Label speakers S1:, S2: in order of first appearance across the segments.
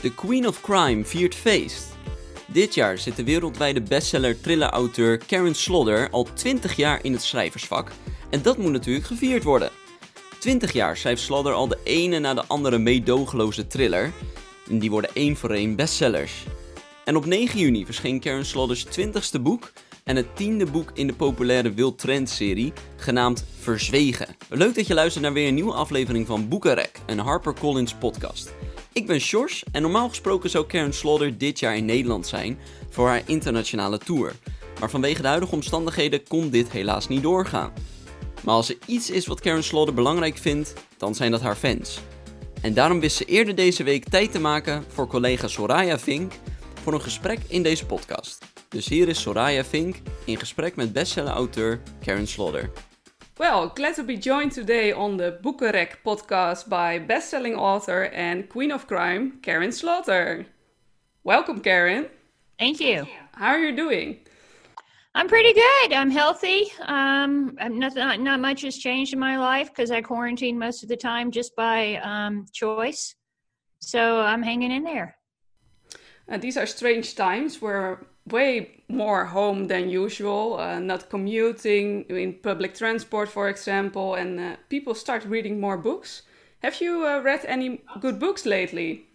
S1: De Queen of Crime viert feest. Dit jaar zit de wereldwijde bestseller thriller-auteur Karen Slaughter al 20 jaar in het schrijversvak. En dat moet natuurlijk gevierd worden. 20 jaar schrijft Slaughter al de ene na de andere meedogenloze thriller. En die worden één voor één bestsellers. En op 9 juni verscheen Karen Slaughter's 20ste boek en het tiende boek in de populaire Wild Trend serie, genaamd Verzwegen. Leuk dat je luistert naar weer een nieuwe aflevering van Boekenrek, een HarperCollins podcast. Ik ben Sjors en normaal gesproken zou Karen Slaughter dit jaar in Nederland zijn voor haar internationale tour. Maar vanwege de huidige omstandigheden kon dit helaas niet doorgaan. Maar als er iets is wat Karen Slaughter belangrijk vindt, dan zijn dat haar fans. En daarom wist ze eerder deze week tijd te maken voor collega Soraya Vink voor een gesprek in deze podcast. Dus hier is Soraya Vink in gesprek met bestseller-auteur Karen Slaughter.
S2: Well, glad to be joined today on the Boekenrek podcast by best-selling author and queen of crime, Karin Slaughter. Welcome, Karin.
S3: Thank you.
S2: How are you doing?
S3: I'm pretty good. I'm healthy. Um, not, not, not much has changed in my life because I quarantine most of the time just by um, choice. So I'm hanging in there.
S2: Uh, these are strange times. We're way more home than usual, uh, not commuting in public transport, for example, and uh, people start reading more books. Have you uh, read any good books lately?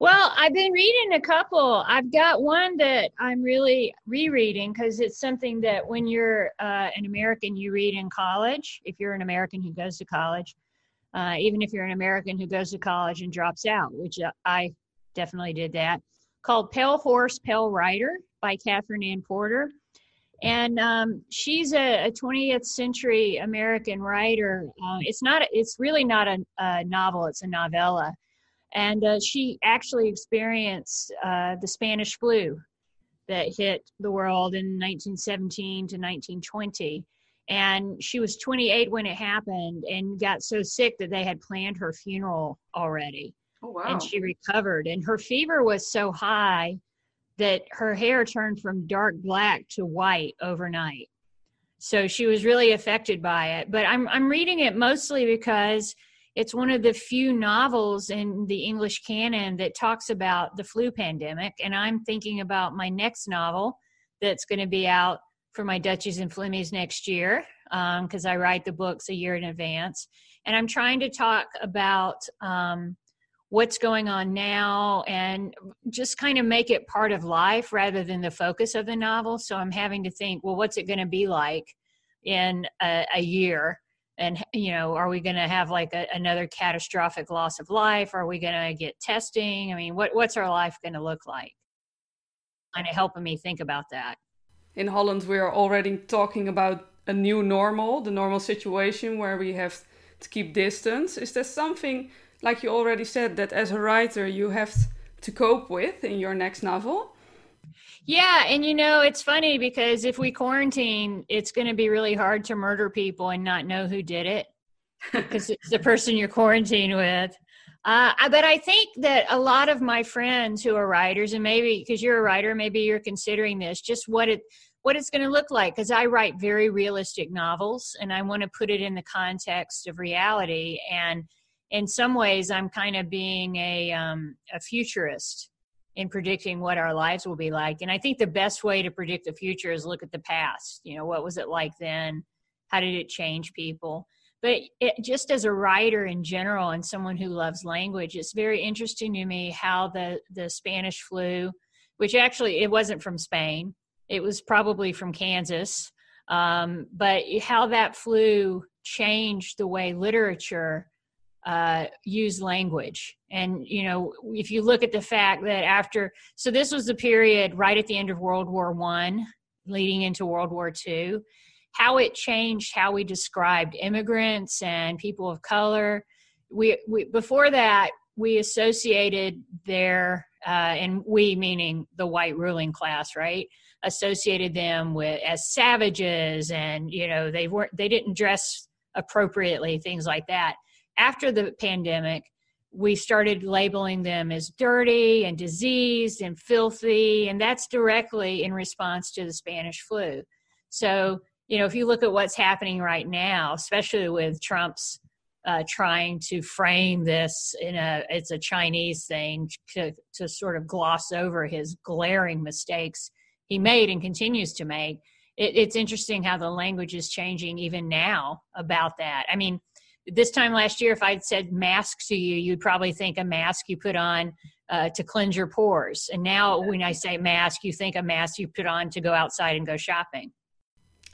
S3: Well, I've been reading a couple. I've got one that I'm really rereading because it's something that when you're uh, an American, you read in college. If you're an American who goes to college, uh, even if you're an American who goes to college and drops out, which I definitely did that called Pale Horse, Pale Rider by Katherine Anne Porter. And um, she's a, a, 20th century American writer. Uh, it's not, it's really not a, a novel, it's a novella. And uh, she actually experienced uh, the Spanish flu that hit the world in 1917 to 1920. And she was 28 when it happened and got so sick that they had planned her funeral already.
S2: Oh, wow.
S3: And she recovered. And her fever was so high that her hair turned from dark black to white overnight. So she was really affected by it. But I'm I'm reading it mostly because it's one of the few novels in the English canon that talks about the flu pandemic. And I'm thinking about my next novel that's going to be out for my Dutchies and Flemmies next year because um, I write the books a year in advance. And I'm trying to talk about um, what's going on now and just kind of make it part of life rather than the focus of the novel. So I'm having to think, well, what's it going to be like in a, a, year? And, you know, are we going to have like a, another catastrophic loss of life? Are we going to get testing? I mean, what, what's our life going to look like? Kind of helping me think about that.
S2: In Holland, we are already talking about a new normal, the normal situation where we have to keep distance. Is there something like you already said, that as a writer you have to cope with in your next novel?
S3: Yeah, and you know, it's funny because if we quarantine, it's going to be really hard to murder people and not know who did it because it's the person you're quarantined with. Uh, but I think that a lot of my friends who are writers, and maybe because you're a writer, maybe you're considering this, just what it what it's going to look like. Because I write very realistic novels, and I want to put it in the context of reality. And in some ways i'm kind of being a um, a futurist in predicting what our lives will be like. And i think the best way to predict the future is look at the past. You know what was it like then? How did it change people? But it, just as a writer in general and someone who loves language it's very interesting to me how the the spanish flu which actually it wasn't from spain. It was probably from kansas. Um, but how that flu changed the way literature uh, use language. And, you know, if you look at the fact that after, so this was the period right at the end of World War One, leading into World War Two, how it changed how we described immigrants and people of color. We, we before that, we associated their, uh, and we meaning the white ruling class, right? Associated them with as savages, and you know they weren't, they didn't dress appropriately, things like that after the pandemic, we started labeling them as dirty and diseased and filthy, and that's directly in response to the Spanish flu. So, you know, if you look at what's happening right now, especially with Trump's uh, trying to frame this in a it's a Chinese thing to to sort of gloss over his glaring mistakes he made and continues to make. It, it's interesting how the language is changing even now about that. I mean, this time last year, if I'd said mask to you, you'd probably think a mask you put on uh, to cleanse your pores. And now, when I say mask, you think a mask you put on to go outside and go shopping.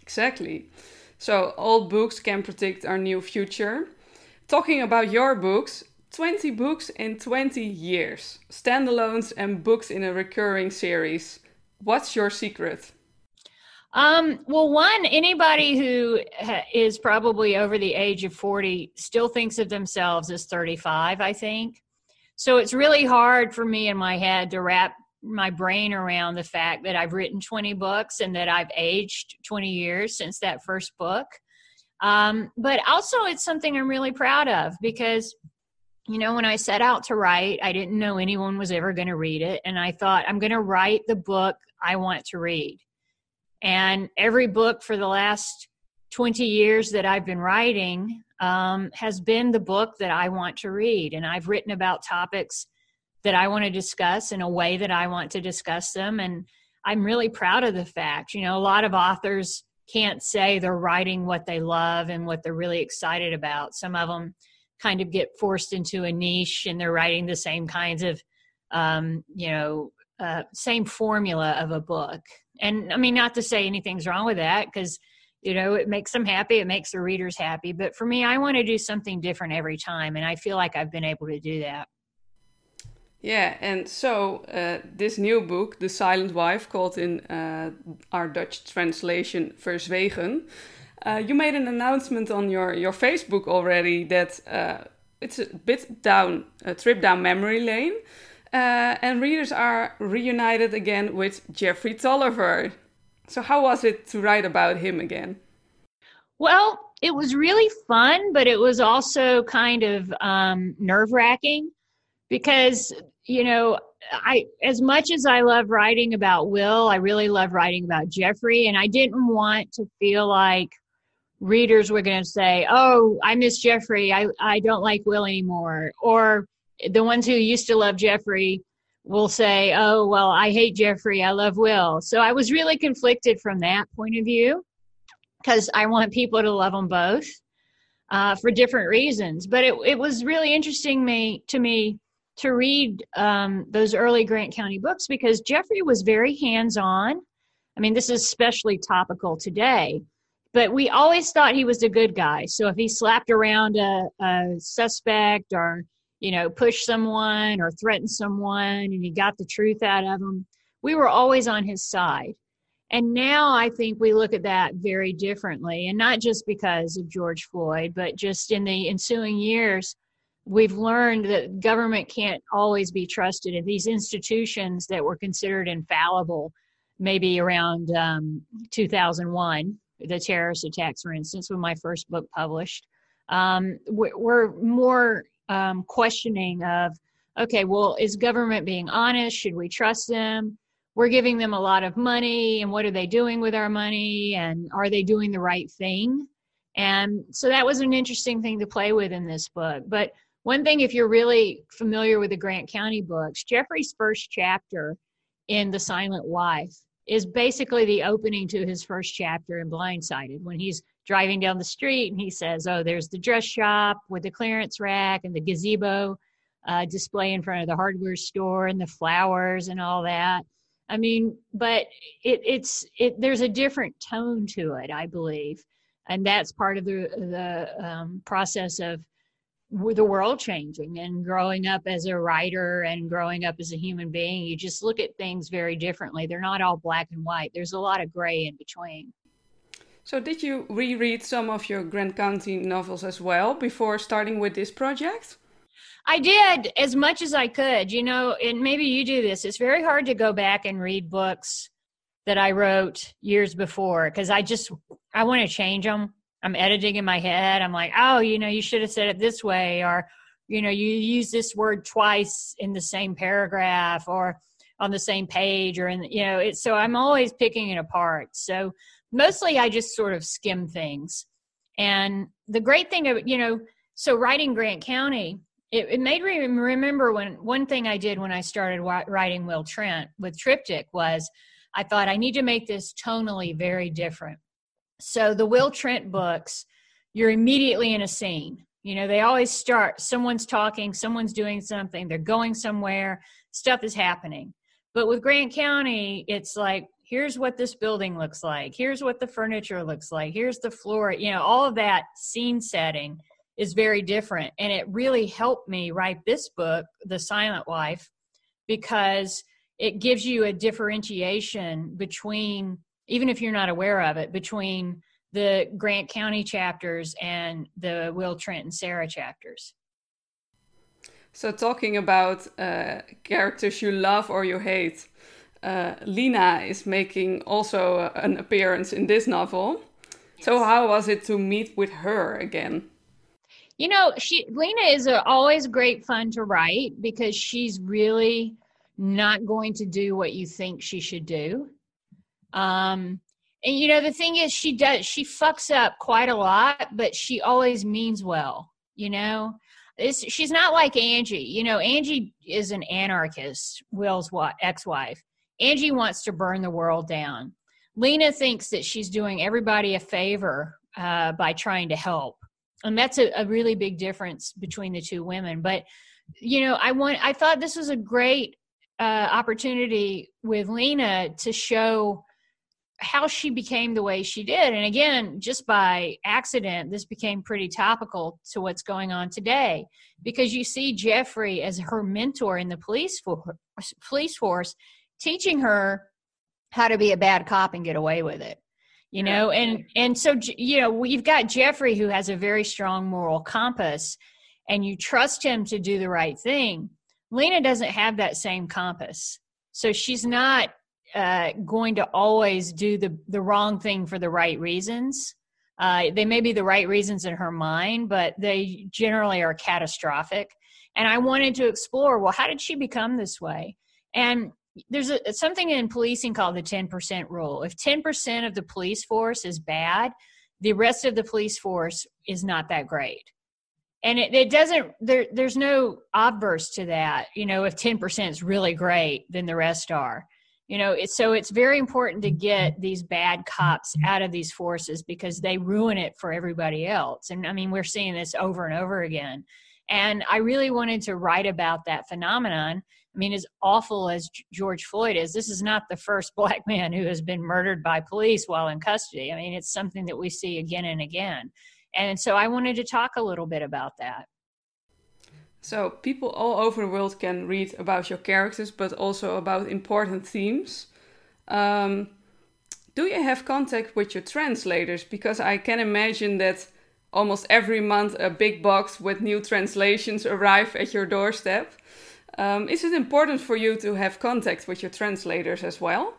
S2: Exactly. So, old books can predict our new future. Talking about your books, 20 books in 20 years, standalones and books in a recurring series. What's your secret?
S3: Um, well, one, anybody who is probably over the age of 40 still thinks of themselves as 35, I think. So it's really hard for me in my head to wrap my brain around the fact that I've written 20 books and that I've aged 20 years since that first book. Um, but also, it's something I'm really proud of because, you know, when I set out to write, I didn't know anyone was ever going to read it. And I thought, I'm going to write the book I want to read. And every book for the last 20 years that I've been writing um, has been the book that I want to read. And I've written about topics that I want to discuss in a way that I want to discuss them. And I'm really proud of the fact, you know, a lot of authors can't say they're writing what they love and what they're really excited about. Some of them kind of get forced into a niche and they're writing the same kinds of, um, you know, uh, same formula of a book. And I mean, not to say anything's wrong with that because, you know, it makes them happy, it makes the readers happy. But for me, I want to do something different every time. And I feel like I've been able to do that.
S2: Yeah, and so uh, this new book, The Silent Wife, called in uh, our Dutch translation Verzwegen, uh, you made an announcement on your, your Facebook already that uh, it's a bit down, a trip down memory lane, uh, and readers are reunited again with Jeffrey Tolliver. So, how was it to write about him again?
S3: Well, it was really fun, but it was also kind of um, nerve wracking because you know i as much as i love writing about will i really love writing about jeffrey and i didn't want to feel like readers were going to say oh i miss jeffrey i i don't like will anymore or the ones who used to love jeffrey will say oh well i hate jeffrey i love will so i was really conflicted from that point of view because i want people to love them both uh, for different reasons but it, it was really interesting me to me to read um, those early Grant County books because Jeffrey was very hands on. I mean, this is especially topical today, but we always thought he was a good guy. So if he slapped around a, a suspect or, you know, push someone or threaten someone and he got the truth out of them, we were always on his side. And now I think we look at that very differently, and not just because of George Floyd, but just in the ensuing years we've learned that government can't always be trusted and these institutions that were considered infallible maybe around um, 2001 the terrorist attacks for instance when my first book published um, we're more um, questioning of okay well is government being honest? Should we trust them? We're giving them a lot of money and what are they doing with our money? And are they doing the right thing? And so that was an interesting thing to play with in this book. But one thing, if you're really familiar with the Grant County books, Jeffrey's first chapter in The Silent Wife is basically the opening to his first chapter in Blindsighted when he's driving down the street and he says, Oh, there's the dress shop with the clearance rack and the gazebo uh, display in front of the hardware store and the flowers and all that. I mean, but it, it's it. There's a different tone to it, I believe, and that's part of the the um, process of the world changing and growing up as a writer and growing up as a human being you just look at things very differently they're not all black and white there's a lot of gray in between
S2: so did you reread some of your grant county novels as well before starting with this project
S3: i did as much as i could you know and maybe you do this it's very hard to go back and read books that i wrote years before because i just i want to change them I'm editing in my head. I'm like, oh, you know, you should have said it this way, or you know, you use this word twice in the same paragraph or on the same page, or in you know, it's so I'm always picking it apart. So mostly I just sort of skim things. And the great thing of you know, so writing Grant County, it, it made me remember when one thing I did when I started writing Will Trent with Triptych was I thought I need to make this tonally very different. So the Will Trent books, you're immediately in a scene. You know, they always start someone's talking, someone's doing something, they're going somewhere, stuff is happening. But with Grant County, it's like here's what this building looks like here's what the furniture looks like here's the floor you know all of that scene setting is very different. And it really helped me write this book the silent wife because it gives you a differentiation between even if you're not aware of it between the grant county chapters and the will trent and sarah chapters.
S2: So talking about uh, characters you love or you hate uh, Lena is making also an appearance in this novel. Yes. So how was it to meet with her again?
S3: You know, she Lena is a, always great fun to write because she's really not going to do what you think she should do. Um, and you know, the thing is, she does she fucks up quite a lot, but she always means well. You know, it's, she's not like Angie. You know, Angie is an anarchist, Will's ex-wife. Angie wants to burn the world down. Lena thinks that she's doing everybody a favor uh, by trying to help. And that's a, a really big difference between the two women. But, you know, I want, I thought this was a great uh, opportunity with Lena to show how she became the way she did. And again, just by accident, this became pretty topical to what's going on today because you see Jeffrey as her mentor in the police force, police force teaching her how to be a bad cop and get away with it you know? And and so you know we've got jeffrey who has a very strong moral compass and you trust him to do the right thing. Lena doesn't have that same compass. So she's not uh, going to always do the the wrong thing for the right reasons. Uh, they may be the right reasons in her mind but they generally are catastrophic. And i wanted to explore well how did she become this way? And there's a, something in policing called the 10% rule. If 10% of the police force is bad, the rest of the police force is not that great. And it, it doesn't, there, there's no obverse to that. You know, if 10% is really great, then the rest are. You know, so it's very important to get these bad cops out of these forces because they ruin it for everybody else. And I mean, we're seeing this over and over again. And I really wanted to write about that phenomenon I mean, as awful as George Floyd is, this is not the first black man who has been murdered by police while in custody. I mean, it's something that we see again and again. And so I wanted to talk a little bit about that.
S2: So, people all over the world can read about your characters, but also about important themes. Um, do you have contact with your translators? Because I can imagine that almost every month a big box with new translations arrive at your doorstep. Um, is it important for you to have contact with your translators as well?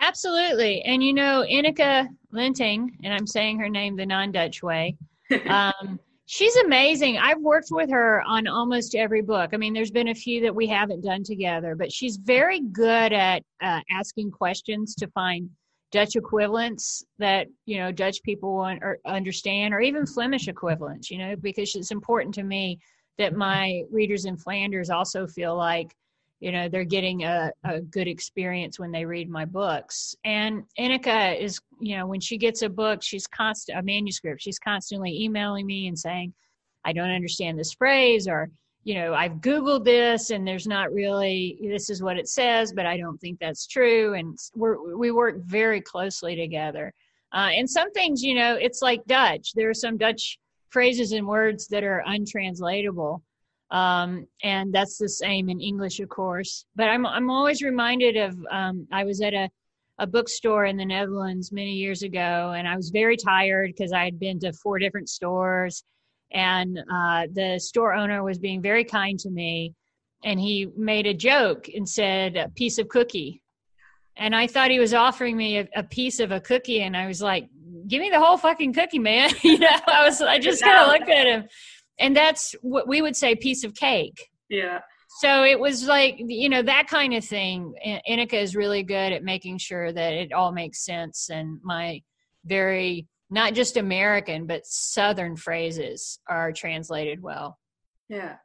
S3: Absolutely. And you know, Ineke Lenting, and I'm saying her name the non Dutch way, um, she's amazing. I've worked with her on almost every book. I mean, there's been a few that we haven't done together, but she's very good at uh, asking questions to find Dutch equivalents that you know Dutch people want or understand, or even Flemish equivalents. You know, because it's important to me that my readers in Flanders also feel like, you know, they're getting a, a good experience when they read my books. And Ineke is, you know, when she gets a book, she's constant a manuscript. She's constantly emailing me and saying, I don't understand this phrase or you know i've googled this and there's not really this is what it says but i don't think that's true and we're we work very closely together uh, and some things you know it's like dutch there are some dutch phrases and words that are untranslatable. Um, and that's the same in English, of course. But I'm I'm always reminded of um, I was at a a bookstore in the Netherlands many years ago, and I was very tired because I had been to four different stores, and uh, the store owner was being very kind to me, and he made a joke and said a piece of cookie, and I thought he was offering me a, a piece of a cookie, and I was like, give me the whole fucking cookie, man. you know, I was, I just kind of looked at him, and that's what we would say, piece of cake.
S2: Yeah.
S3: So it was like, you know, that kind of thing. Ineke is really good at making sure that it all makes sense, and my very not just American, but Southern phrases are translated well.
S2: Yeah.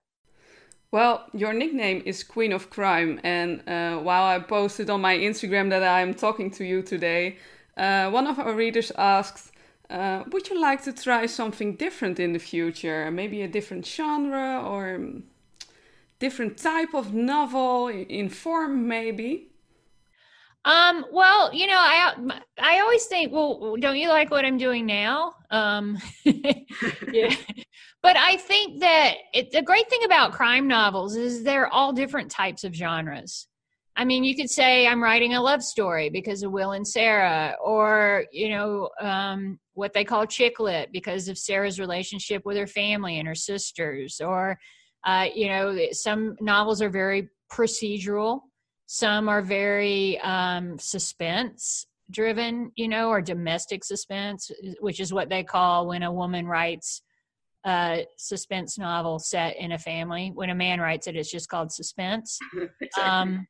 S2: Well, your nickname is Queen of Crime, and uh, while I posted on my Instagram that I'm talking to you today, uh, one of our readers asked, uh, "Would you like to try something different in the future? Maybe a different genre or different type of novel in form, maybe?"
S3: Um, well, you know, I I always think, well, don't you like what I'm doing now? Um, but I think that it, the great thing about crime novels is they're all different types of genres. I mean, you could say I'm writing a love story because of Will and Sarah, or you know, um, what they call chick lit because of Sarah's relationship with her family and her sisters, or uh, you know, some novels are very procedural some are very um, suspense driven, you know, or domestic suspense, which is what they call when a woman writes a suspense novel set in a family. When a man writes it, it's just called suspense. exactly. um,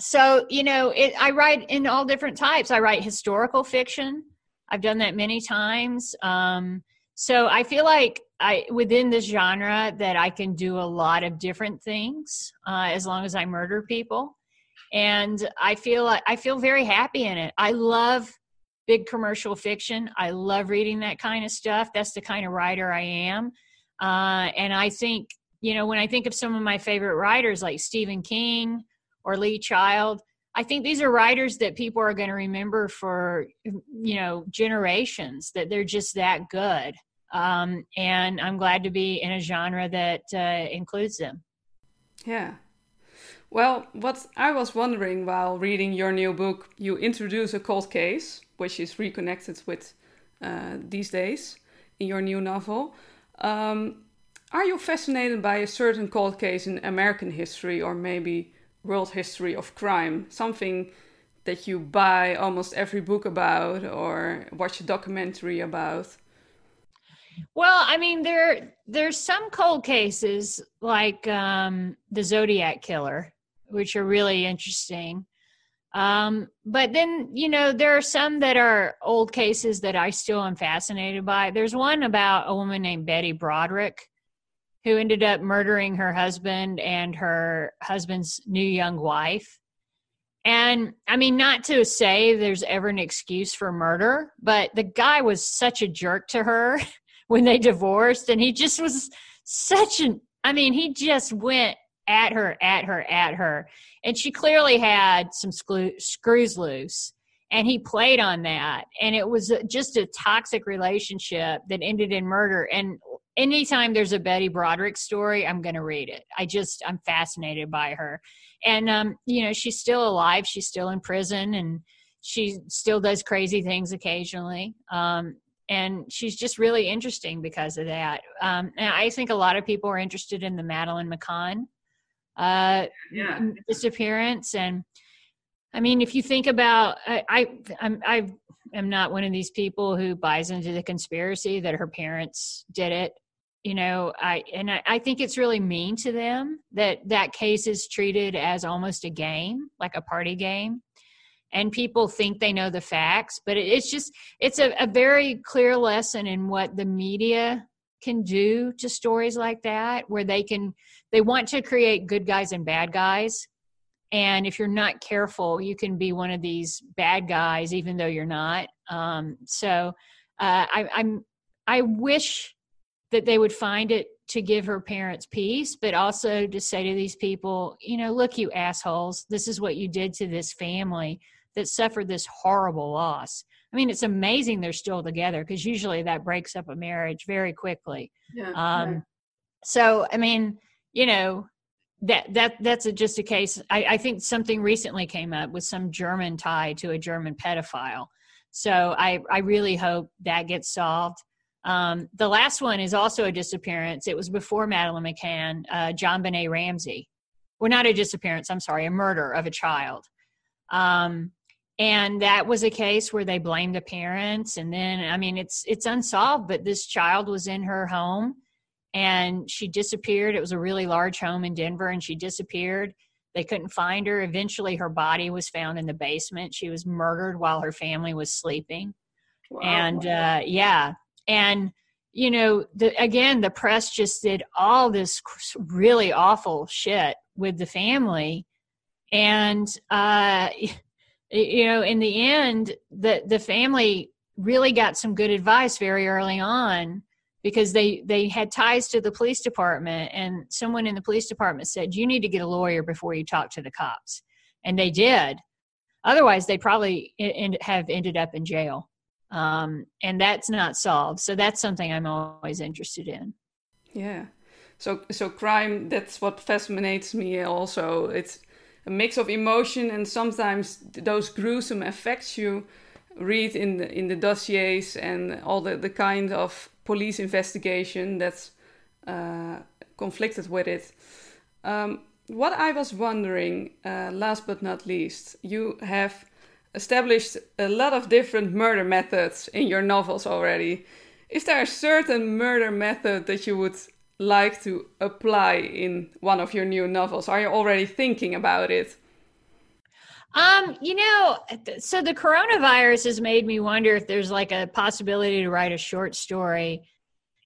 S3: so, you know, it, I write in all different types. I write historical fiction. I've done that many times. Um, so I feel like I within this genre that I can do a lot of different things uh, as long as I murder people and I feel I feel very happy in it. I love big commercial fiction. I love reading that kind of stuff. That's the kind of writer I am. Uh, and I think, you know, when I think of some of my favorite writers like Stephen King or Lee Child, I think these are writers that people are going to remember for, you know, generations, that they're just that good. Um, and I'm glad to be in a genre that uh, includes them.
S2: Yeah, well, what I was wondering while reading your new book, you introduce a cold case, which is reconnected with uh, these days in your new novel. Um, are you fascinated by a certain cold case in American history or maybe world history of crime? Something that you buy almost every book about or watch a documentary about?
S3: Well, I mean, there there's some cold cases like um, the Zodiac killer which are really interesting. Um, but then, you know, there are some that are old cases that I still am fascinated by. There's one about a woman named Betty Broderick who ended up murdering her husband and her husband's new young wife. And I mean, not to say there's ever an excuse for murder, but the guy was such a jerk to her when they divorced. And he just was such an, I mean, he just went at her, at her, at her. And she clearly had some screws loose. And he played on that. And it was just a toxic relationship that ended in murder. And anytime there's a Betty Broderick story, I'm going to read it. I just, I'm fascinated by her. And, um, you know, she's still alive. She's still in prison and she still does crazy things occasionally. Um, and she's just really interesting because of that. Um, and I think a lot of people are interested in the Madeleine McCann uh, yeah. disappearance. And I mean, if you think about, I, I I'm I am not one of these people who buys into the conspiracy that her parents did it. You know, I and I, I think it's really mean to them that that case is treated as almost a game, like a party game. And people think they know the facts but it's just it's a, a, very clear lesson in what the media can do to stories like that where they can they want to create good guys and bad guys. And if you're not careful you can be one of these bad guys even though you're not. Um, so uh, I, i'm i wish that they would find it to give her parents peace but also to say to these people you know look you assholes this is what you did to this family that suffered this horrible loss I mean, it's amazing they're still together because usually that breaks up a marriage very quickly. Yeah, um, right. So, I mean, you know, that that that's a, just a case. I, I think something recently came up with some German tie to a German pedophile. So I I really hope that gets solved. Um, the last one is also a disappearance. It was before Madeleine McCann, uh, JonBenét Ramsey. Well, not a disappearance. I'm sorry, a murder of a child. Um, and that was a case where they blamed the parents and then i mean it's it's unsolved but this child was in her home and she disappeared it was a really large home in denver and she disappeared they couldn't find her eventually her body was found in the basement she was murdered while her family was sleeping Wow. And uh, yeah, and you know, the, again, the press just did all this really awful shit with the family, and uh, you know, in the end, the the family really got some good advice very early on because they they had ties to the police department and someone in the police department said you need to get a lawyer before you talk to the cops. And they did. Otherwise they probably have ended up in jail um, and that's not solved. So that's something i'm always interested in.
S2: Yeah. So so crime that's what fascinates me also. It's a mix of emotion and sometimes those gruesome effects you read in the in the dossiers and all the, the kind of police investigation that's uh, conflicted with it. Um, what I was wondering, uh, last but not least, you have established a lot of different murder methods in your novels already. Is there a certain murder method that you would like to apply in one of your new novels? Are you already thinking about it?
S3: Um, you know, so the coronavirus has made me wonder if there's like a possibility to write a short story.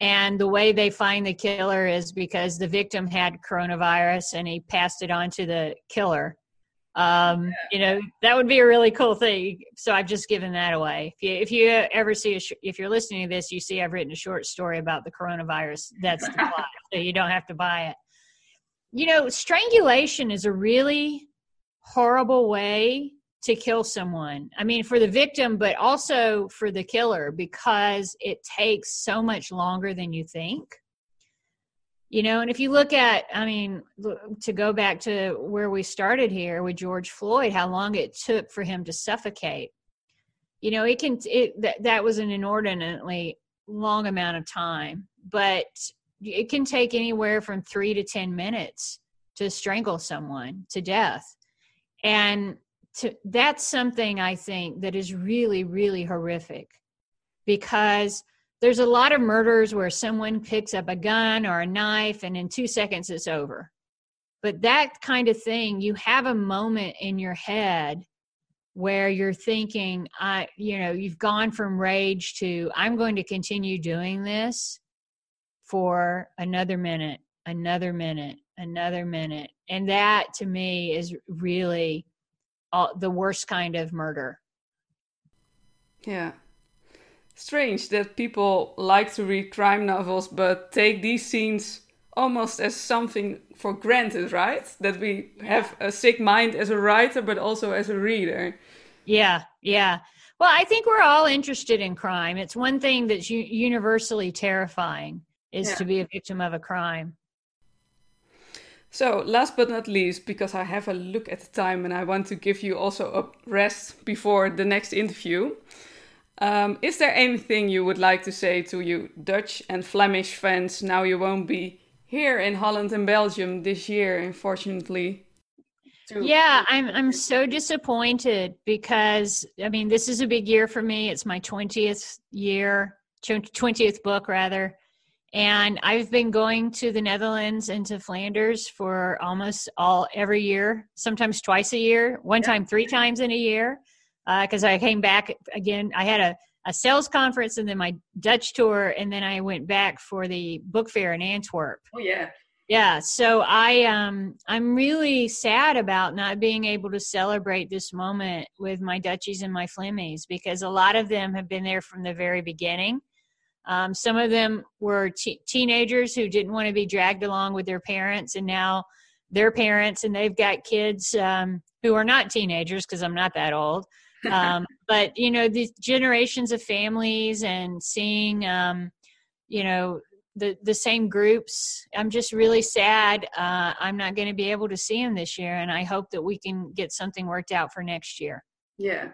S3: And the way they find the killer is because the victim had coronavirus and he passed it on to the killer. Um, yeah. you know, that would be a really cool thing. So I've just given that away. If you, if you ever see, a sh- if you're listening to this, you see I've written a short story about the coronavirus. That's the plot. so you don't have to buy it. You know, strangulation is a really horrible way to kill someone. I mean, for the victim, but also for the killer because it takes so much longer than you think. You know, and if you look at, I mean, to go back to where we started here with George Floyd, how long it took for him to suffocate. You know, it can, it, that, that was an inordinately long amount of time, but it can take anywhere from three to 10 minutes to strangle someone to death and to, that's something I think that is really, really horrific because there's a lot of murders where someone picks up a gun or a knife and in two seconds it's over. But that kind of thing, you have a moment in your head where you're thinking, I, you know, you've gone from rage to, I'm going to continue doing this for another minute, another minute, another minute. And that to me is really all, the worst kind of murder.
S2: Yeah. Strange that people like to read crime novels but take these scenes almost as something for granted, right? That we have a sick mind as a writer but also as a reader.
S3: Yeah, yeah. Well, I think we're all interested in crime. It's one thing that's universally terrifying is yeah. to be a victim of a crime.
S2: So, last but not least, because I have a look at the time and I want to give you also a rest before the next interview, um, is there anything you would like to say to you Dutch and Flemish fans now you won't be here in Holland and Belgium this year, unfortunately?
S3: Yeah, I'm I'm so disappointed because I mean this is a big year for me. It's my 20th year, 20th book rather. And I've been going to the Netherlands and to Flanders for almost all every year, sometimes twice a year, one time three times in a year. Because uh, I came back again, I had a, a sales conference and then my Dutch tour, and then I went back for the book fair in Antwerp.
S2: Oh yeah,
S3: yeah. So I um I'm really sad about not being able to celebrate this moment with my Dutchies and my Flemmies because a lot of them have been there from the very beginning um, some of them were teenagers who didn't want to be dragged along with their parents, and now their parents and they've got kids um, who are not teenagers because I'm not that old. Um, but you know, these generations of families and seeing, um, you know, the the same groups. I'm just really sad. Uh, I'm not going to be able to see them this year, and I hope that we can get something worked out for next year.
S2: Yeah,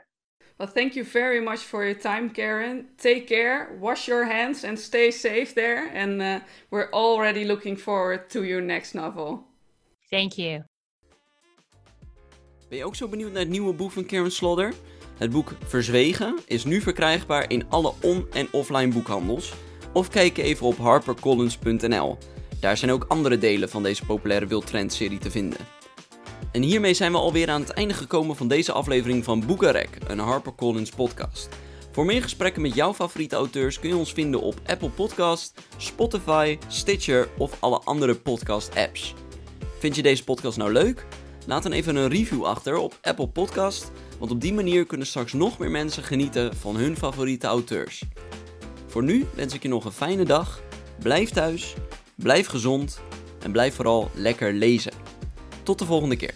S2: well, thank you very much for your time, Karin. Take care, wash your hands, and stay safe there. And uh, we're already looking forward to your next novel.
S3: Thank you.
S1: Ben je ook zo benieuwd naar het nieuwe boek van Karin Slaughter? Het boek Verzwegen is nu verkrijgbaar in alle on- en offline boekhandels. Of kijk even op harpercollins.nl. Daar zijn ook andere delen van deze populaire wildtrend-serie te vinden. En hiermee zijn we alweer aan het einde gekomen van deze aflevering van Boekenrek, een HarperCollins podcast. Voor meer gesprekken met jouw favoriete auteurs kun je ons vinden op Apple Podcast, Spotify, Stitcher of alle andere podcast apps. Vind je deze podcast nou leuk? Laat dan even een review achter op Apple Podcast, want op die manier kunnen straks nog meer mensen genieten van hun favoriete auteurs. Voor nu wens ik je nog een fijne dag, blijf thuis, blijf gezond en blijf vooral lekker lezen. Tot de volgende keer.